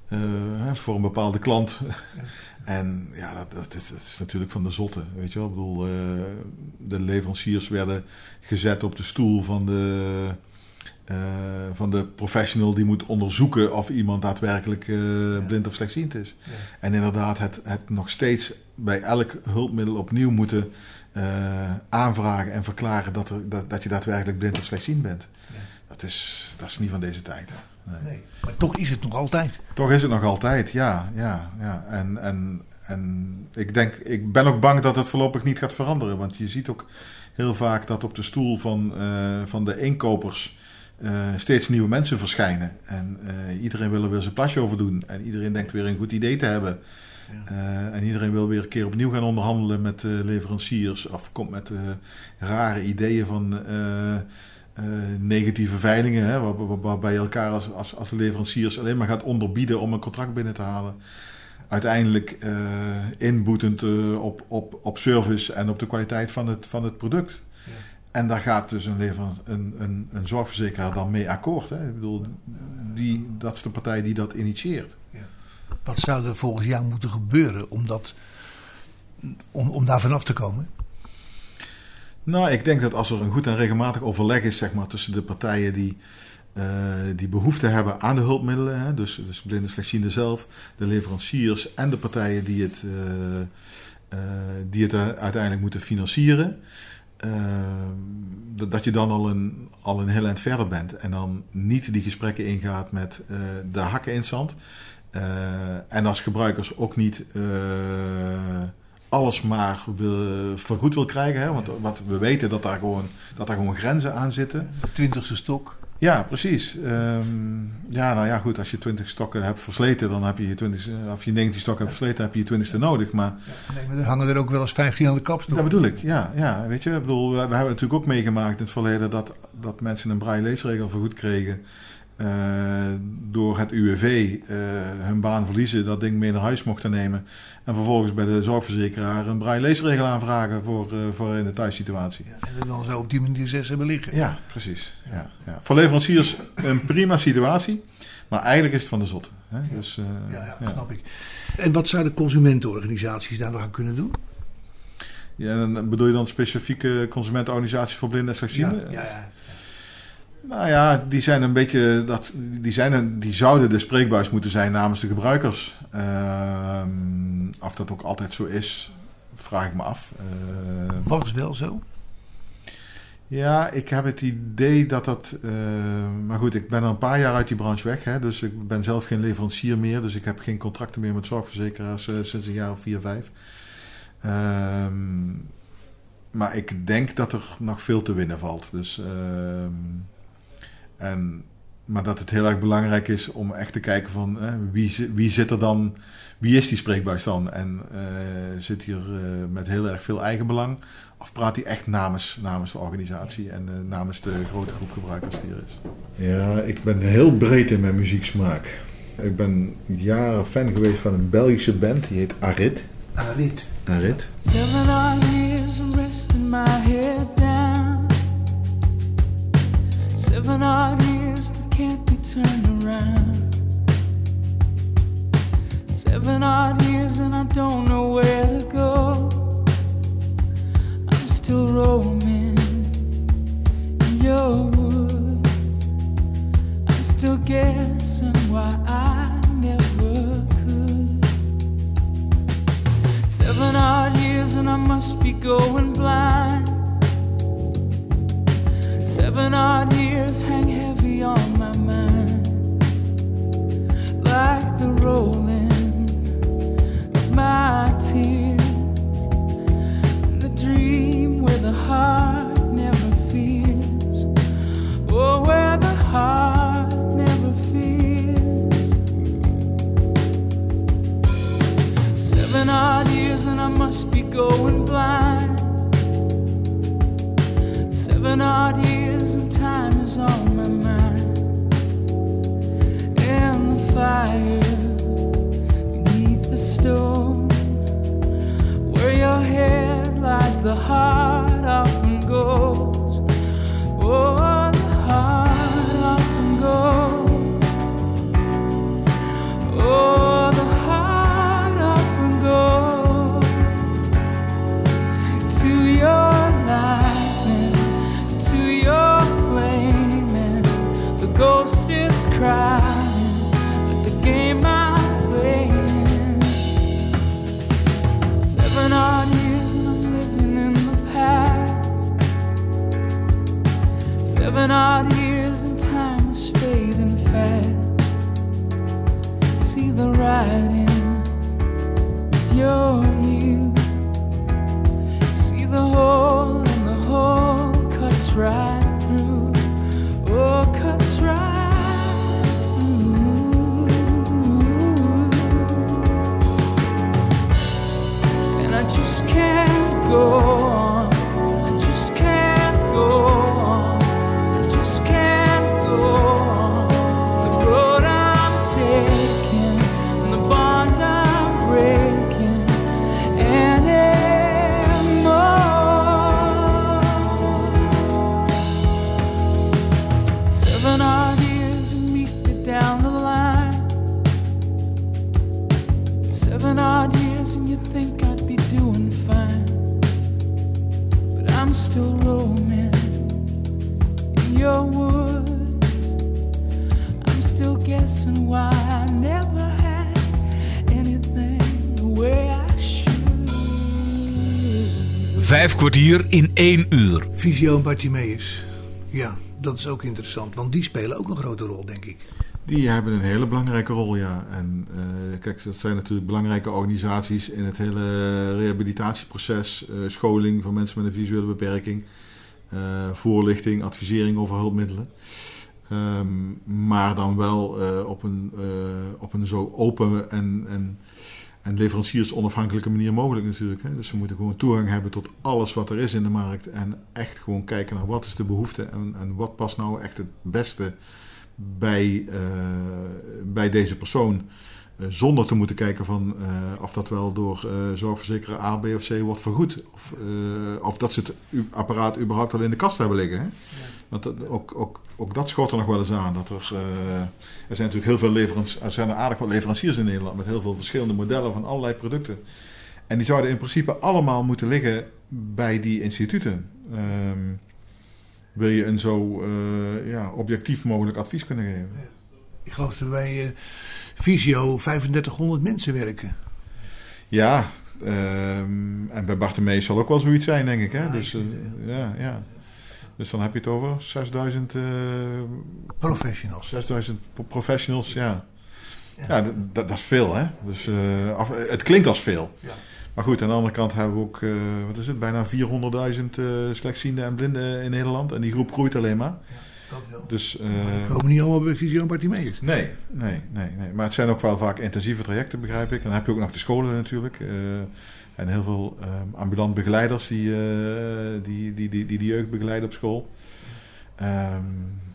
eh, hè, voor een bepaalde klant. En ja, dat, dat, is, dat is natuurlijk van de zotte. Weet je wel? Ik bedoel, eh, de leveranciers werden gezet op de stoel van de, eh, van de professional die moet onderzoeken of iemand daadwerkelijk eh, blind of slechtziend is. Ja. En inderdaad, het, het nog steeds bij elk hulpmiddel opnieuw moeten aanvragen en verklaren dat, er, dat, dat je daadwerkelijk blind of slechtziend bent. Ja. Dat, is, dat is niet van deze tijd. Nee. Nee. Maar toch is het nog altijd. Toch is het nog altijd, ja. ja, ja. En, en, en ik, denk, ik ben ook bang dat het voorlopig niet gaat veranderen. Want je ziet ook heel vaak dat op de stoel van, eh, van de inkopers eh, steeds nieuwe mensen verschijnen. En eh, iedereen wil er weer zijn plasje over doen. En iedereen denkt weer een goed idee te hebben. Ja. En iedereen wil weer een keer opnieuw gaan onderhandelen met leveranciers. Of komt met rare ideeën van negatieve veilingen. Hè, waar- waar- waarbij je elkaar als, als, als leveranciers alleen maar gaat onderbieden om een contract binnen te halen. Uiteindelijk eh, inboetend eh, op, op, op service en op de kwaliteit van het, van het product. Ja. En daar gaat dus een, lever, een, een, een zorgverzekeraar dan mee akkoord. Hè? Ik bedoel, die, dat is de partij die dat initieert. Wat zou er volgens jou moeten gebeuren om, dat, om, om daar vanaf te komen? Nou, ik denk dat als er een goed en regelmatig overleg is zeg maar, tussen de partijen die, eh, die behoefte hebben aan de hulpmiddelen, hè, dus, dus blinde slechtzienden zelf, de leveranciers en de partijen die het, eh, eh, die het uiteindelijk moeten financieren, dat- je dan al een, al een heel eind verder bent en dan niet die gesprekken ingaat met de hakken in zand. En als gebruikers ook niet alles maar wil, vergoed wil krijgen. Hè? Want wat we weten dat daar, gewoon, dat daar gewoon grenzen aan zitten. Twintigste stok. Ja, precies. Ehm, ja, nou ja, goed. Als je 20 stokken hebt versleten, dan heb je je 20, of je 19 stokken hebt versleten, heb je je 20ste nodig. Maar Nee, maar er hangen er ook wel eens 15 aan de kapstok. dat bedoel ik, ja, ja. Weet je, ik bedoel, we, we hebben natuurlijk ook meegemaakt in het verleden dat, dat mensen een braille leesregel vergoed kregen. Eh, door het UWV eh, hun baan verliezen, dat ding mee naar huis mochten nemen. En vervolgens bij de zorgverzekeraar een braille leesregel aanvragen voor, eh, voor in de thuissituatie. Ja, en dan zo op die manier zes hebben liggen. Ja, precies. Ja, ja. Voor leveranciers een prima situatie, maar eigenlijk is het van de zotte. Hè? Dus, Ja, ja, snap ik. En wat zouden consumentenorganisaties daar nog aan kunnen doen? Ja, en bedoel je dan specifieke consumentenorganisaties voor blinden en slechtzienden? ja, ja. Nou ja, die zijn een beetje. Dat, die, zijn een, die zouden de spreekbuis moeten zijn namens de gebruikers. Ehm, of dat ook altijd zo is, vraag ik me af. Eh, Was wel zo. ja, ik heb het idee dat dat. eh, maar goed, ik ben al een paar jaar uit die branche weg. Hè, dus ik ben zelf geen leverancier meer. Dus ik heb geen contracten meer met zorgverzekeraars eh, sinds een jaar of vier, vijf. Ehm, maar ik denk dat er nog veel te winnen valt. Dus, ehm, en, maar dat het heel erg belangrijk is om echt te kijken van eh, wie, wie zit er dan, wie is die spreekbuis dan? En eh, zit hier eh, met heel erg veel eigenbelang? Of praat hij echt namens, namens de organisatie en eh, namens de grote groep gebruikers die er is? Ja, ik ben heel breed in mijn muzieksmaak. Ik ben jaren fan geweest van een Belgische band, die heet Arit. Arit. Arit. Seven odd years of resting my head down. Seven odd years that can't be turned around. Seven odd years and I don't know where to go. I'm still roaming in your woods. I'm still guessing why I never could. Seven odd years and I must be going blind. Seven odd years hang heavy on my mind. Like the rolling of my tears. The dream where the heart never fears. Oh, where the heart never fears. Seven odd years and I must be going blind. Seven odd years time is on my mind. And the fire beneath the stone, where your head lies, the heart often goes. Kwartier in één uur. Visio en Bartimeus. Ja, dat is ook interessant. Want die spelen ook een grote rol, denk ik. Die hebben een hele belangrijke rol, ja. En eh, kijk, dat zijn natuurlijk belangrijke organisaties in het hele rehabilitatieproces, eh, scholing van mensen met een visuele beperking, eh, voorlichting, advisering over hulpmiddelen. Ehm, maar dan wel eh, op, een, eh, op een zo open en, en, en leveranciers-onafhankelijke manier mogelijk natuurlijk. Hè. Dus ze moeten gewoon toegang hebben tot alles wat er is in de markt. En echt gewoon kijken naar wat is de behoefte en, en wat past nou echt het beste bij, eh, bij deze persoon. Eh, zonder te moeten kijken van eh, of dat wel door eh, zorgverzekeraar A, B of C wordt vergoed. Of, of dat ze het apparaat überhaupt al in de kast hebben liggen. Hè? Want dat, ook, ook, ook dat schort er nog wel eens aan. Dat er, er zijn natuurlijk heel veel leveranciers, er zijn er aardig wat leveranciers in Nederland met heel veel verschillende modellen van allerlei producten. En die zouden in principe allemaal moeten liggen bij die instituten. Ehm, wil je een zo ja, objectief mogelijk advies kunnen geven? Ik geloof dat eh, Visio 3500 mensen werken. Ja, ehm, en bij Bartemees zal ook wel zoiets zijn, denk ik. Hè? dus, eh, ja, ja. dus dan heb je het over 6000, eh, Professionals. 6000 pro- professionals. Ja, ja. dat, is veel. Hè? Dus, eh, af- het klinkt als veel. Ja. Maar goed, aan de andere kant hebben we ook, wat is het, bijna 400.000 eh slechtzienden en blinden in Nederland. En die groep groeit alleen maar. Dat wel. Dus, eh, komen niet allemaal bij Visio en Bartimeus. Nee, nee, nee, nee. Maar het zijn ook wel vaak intensieve trajecten, begrijp ik. Dan heb je ook nog de scholen natuurlijk. eh, en heel veel eh, ambulant begeleiders die, eh, die, die, die, die de jeugd begeleiden op school. Ehm,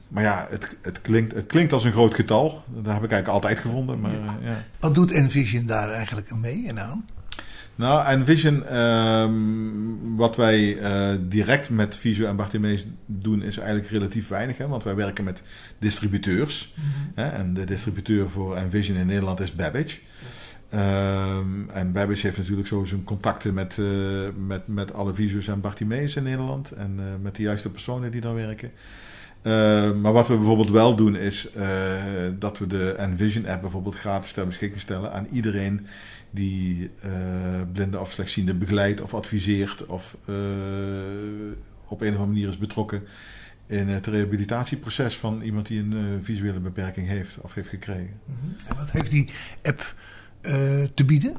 maar ja, het, het, klinkt, het klinkt als een groot getal. Dat heb ik eigenlijk altijd gevonden. Maar, ja. Wat doet Envision daar eigenlijk mee en aan? Nou, Envision, ehm, wat wij eh, direct met Visio en Bartimeus doen, is eigenlijk relatief weinig. Hè, want wij werken met distributeurs. Hè, en de distributeur voor Envision in Nederland is Babbage. Ehm, en Babbage heeft natuurlijk zo zijn contacten met, eh, met, met alle Visio's en Bartimeus in Nederland. En eh, met de juiste personen die daar werken. Eh, maar wat we bijvoorbeeld wel doen is dat we de Envision app bijvoorbeeld gratis ter beschikking stellen aan iedereen die eh blinden of slechtzienden begeleidt of adviseert of eh, op een of andere manier is betrokken in het rehabilitatieproces van iemand die een eh, visuele beperking heeft of heeft gekregen. En wat heeft die app te bieden?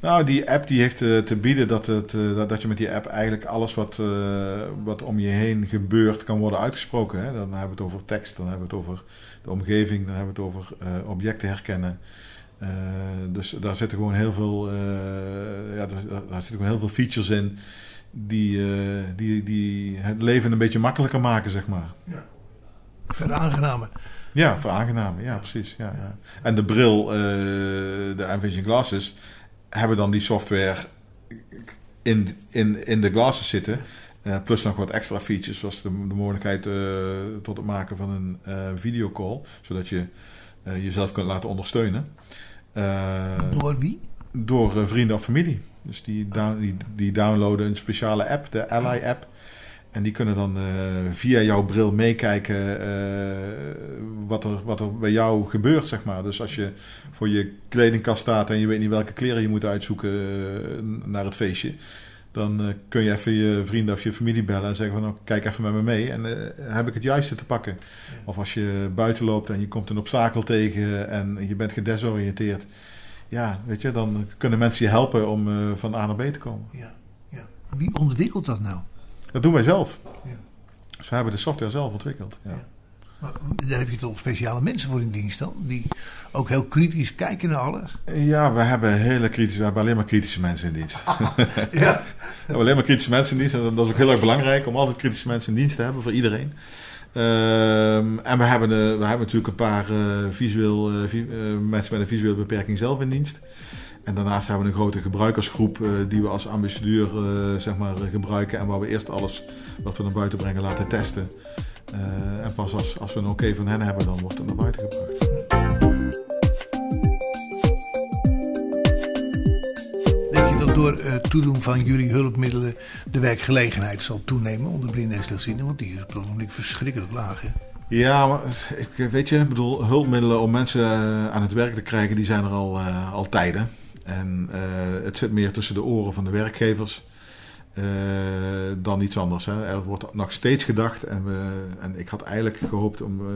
Nou, die app die heeft te bieden dat, het, dat, dat je met die app eigenlijk alles wat, wat om je heen gebeurt kan worden uitgesproken. Hè? Dan hebben we het over tekst, dan hebben we het over de omgeving, dan hebben we het over objecten herkennen. Eh, dus daar zitten gewoon heel veel, eh, ja, daar, daar zitten gewoon heel veel features in die, eh, die, die het leven een beetje makkelijker maken, zeg maar. Veraangenamen. Ja, veraangenamen. Ja, precies. Ja, ja. En de bril, de Envision Glasses, hebben dan die software in, in, in de glasses zitten. Plus nog wat extra features, zoals de, de mogelijkheid tot het maken van een videocall. Zodat je jezelf kunt laten ondersteunen. Eh, Door wie? door eh, vrienden of familie. Dus die, down- die, die downloaden een speciale app, de Ally app. En die kunnen dan eh, via jouw bril meekijken eh, wat, er, wat er bij jou gebeurt, zeg maar. Dus als je voor je kledingkast staat en je weet niet welke kleren je moet uitzoeken eh, naar het feestje. Dan eh, kun je even je vrienden of je familie bellen en zeggen van nou, kijk even met me mee en eh, heb ik het juiste te pakken. Of als je buiten loopt en je komt een obstakel tegen en je bent gedesoriënteerd. Ja, weet je, dan kunnen mensen je helpen om eh, van A naar B te komen. Ja, ja. Wie ontwikkelt dat nou? Dat doen wij zelf. Ja. Dus we hebben de software zelf ontwikkeld. Ja. Ja. Maar daar heb je toch speciale mensen voor in dienst dan? Die ook heel kritisch kijken naar alles. Ja, we hebben hele kritische, we hebben alleen maar kritische mensen in dienst. Ja. We hebben alleen maar kritische mensen in dienst. En dat is ook heel erg belangrijk om altijd kritische mensen in dienst te hebben voor iedereen. Ehm, en we hebben, de, we hebben natuurlijk een paar eh, visueel, eh, vi- eh, mensen met een visuele beperking zelf in dienst. En daarnaast hebben we een grote gebruikersgroep eh, die we als ambassadeur eh, zeg maar, eh, gebruiken. En waar we eerst alles wat we naar buiten brengen laten testen. Eh, en pas als, als we een oké van hen hebben, dan wordt het naar buiten gebracht. Denk je dat door het toedoen van jullie hulpmiddelen de werkgelegenheid zal toenemen onder blinden en slechtzienden? Want die is op het ogenblik verschrikkelijk laag. Hè? Ja, maar ik, weet je, ik bedoel, hulpmiddelen om mensen eh, aan het werk te krijgen, die zijn er al, eh, al tijden. En eh, het zit meer tussen de oren van de werkgevers eh, dan iets anders. Hè. Er wordt nog steeds gedacht, en, we, en ik had eigenlijk gehoopt om eh,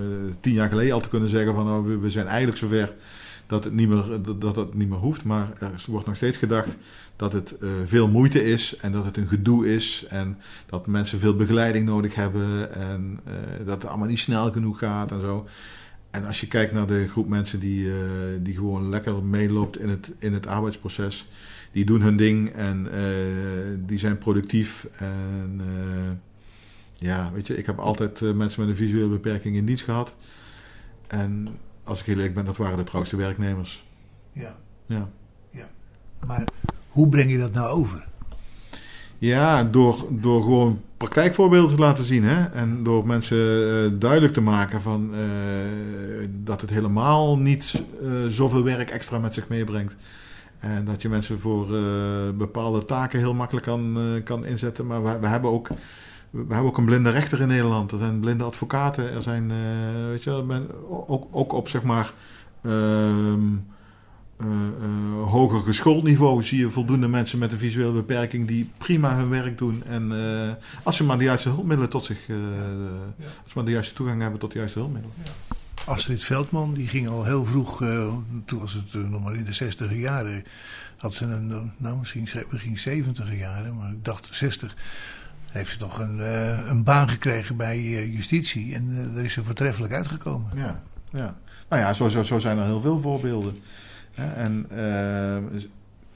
tien jaar geleden al te kunnen zeggen van nou, we, zijn eigenlijk zover dat het niet meer, dat, het niet meer hoeft. Maar er wordt nog steeds gedacht dat het eh, veel moeite is en dat het een gedoe is en dat mensen veel begeleiding nodig hebben en dat het allemaal niet snel genoeg gaat en zo. En als je kijkt naar de groep mensen die, die gewoon lekker meeloopt in het, in het arbeidsproces, die doen hun ding en eh, die zijn productief. En eh, ja, weet je, ik heb altijd eh, mensen met een visuele beperking in dienst gehad. En als ik heel eerlijk ben, dat waren de trouwste werknemers. Ja. Ja. Maar hoe breng je dat nou over? Ja, door, door gewoon praktijkvoorbeelden te laten zien. Hè? En door mensen duidelijk te maken van, dat het helemaal niet zoveel werk extra met zich meebrengt. En dat je mensen voor eh, bepaalde taken heel makkelijk kan, eh, kan inzetten. Maar we, we, hebben ook, we hebben ook een blinde rechter in Nederland. Er zijn blinde advocaten. Er zijn, eh, weet je, wel, men, ook, ook op zeg maar. ehm, eh, eh, hoger geschoold niveau zie je voldoende mensen met een visuele beperking die prima hun werk doen. En als ze maar de juiste hulpmiddelen tot zich, als ze maar de juiste toegang hebben tot de juiste hulpmiddelen. Astrid Veldman, die ging al heel vroeg, eh, toen was het eh, nog maar in de 60 jaren, had ze een, eh, nou misschien, misschien 70 jaren, maar ik dacht 60, heeft ze toch een, een baan gekregen bij justitie en daar is ze voortreffelijk uitgekomen. Ja, ja. Nou ja, zo, zo, zo zijn er heel veel voorbeelden. En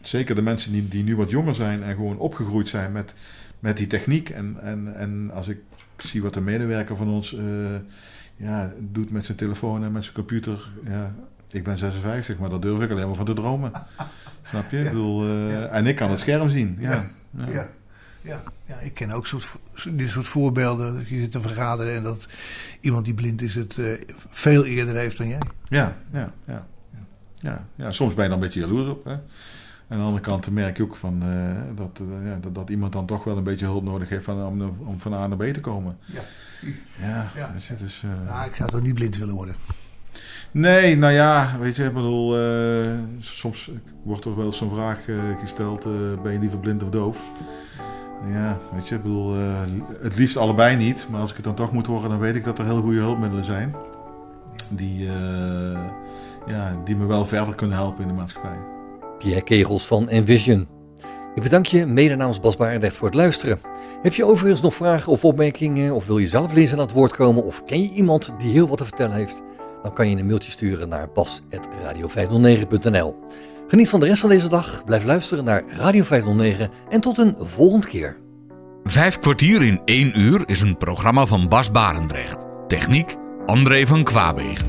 zeker de mensen die, die nu wat jonger zijn en gewoon opgegroeid zijn met, met die techniek. En, en, en als ik zie wat een medewerker van ons ja, doet met zijn telefoon en met zijn computer. Ja, ik ben 56, maar daar durf ik alleen maar van te dromen. Snap je? Ik bedoel, eh, Ja. En ik kan het scherm zien. Ja. Ja. Ja. Ja. Ik ken ook soort, dit soort voorbeelden. Dat je zit te vergaderen en dat iemand die blind is het eh, veel eerder heeft dan jij. Ja, ja, ja. ja, ja. Soms ben je dan een beetje jaloers op. Hè? En aan de andere kant merk je ook van, eh, dat, eh, ja, dat, dat iemand dan toch wel een beetje hulp nodig heeft van, om, om van A naar B te komen. Ja. Ja, Ja. dus, eh, Nou, ik zou toch niet blind willen worden. Nee, nou ja, weet je, ik bedoel, soms wordt er wel eens zo'n vraag gesteld, ben je liever blind of doof? Ja, weet je, ik bedoel, het liefst allebei niet, maar als ik het dan toch moet horen, dan weet ik dat er heel goede hulpmiddelen zijn. Die, ja, die me wel verder kunnen helpen in de maatschappij. Pierre Kegels van Envision. Ik bedank je mede namens Bas Barendrecht voor het luisteren. Heb je overigens nog vragen of opmerkingen of wil je zelf lezen aan het woord komen of ken je iemand die heel wat te vertellen heeft? Dan kan je een mailtje sturen naar bas.radio509.nl Geniet van de rest van deze dag, blijf luisteren naar Radio 509 en tot een volgende keer. Vijf kwartier in één uur is een programma van Bas Barendrecht. Techniek André van Kwaabegen.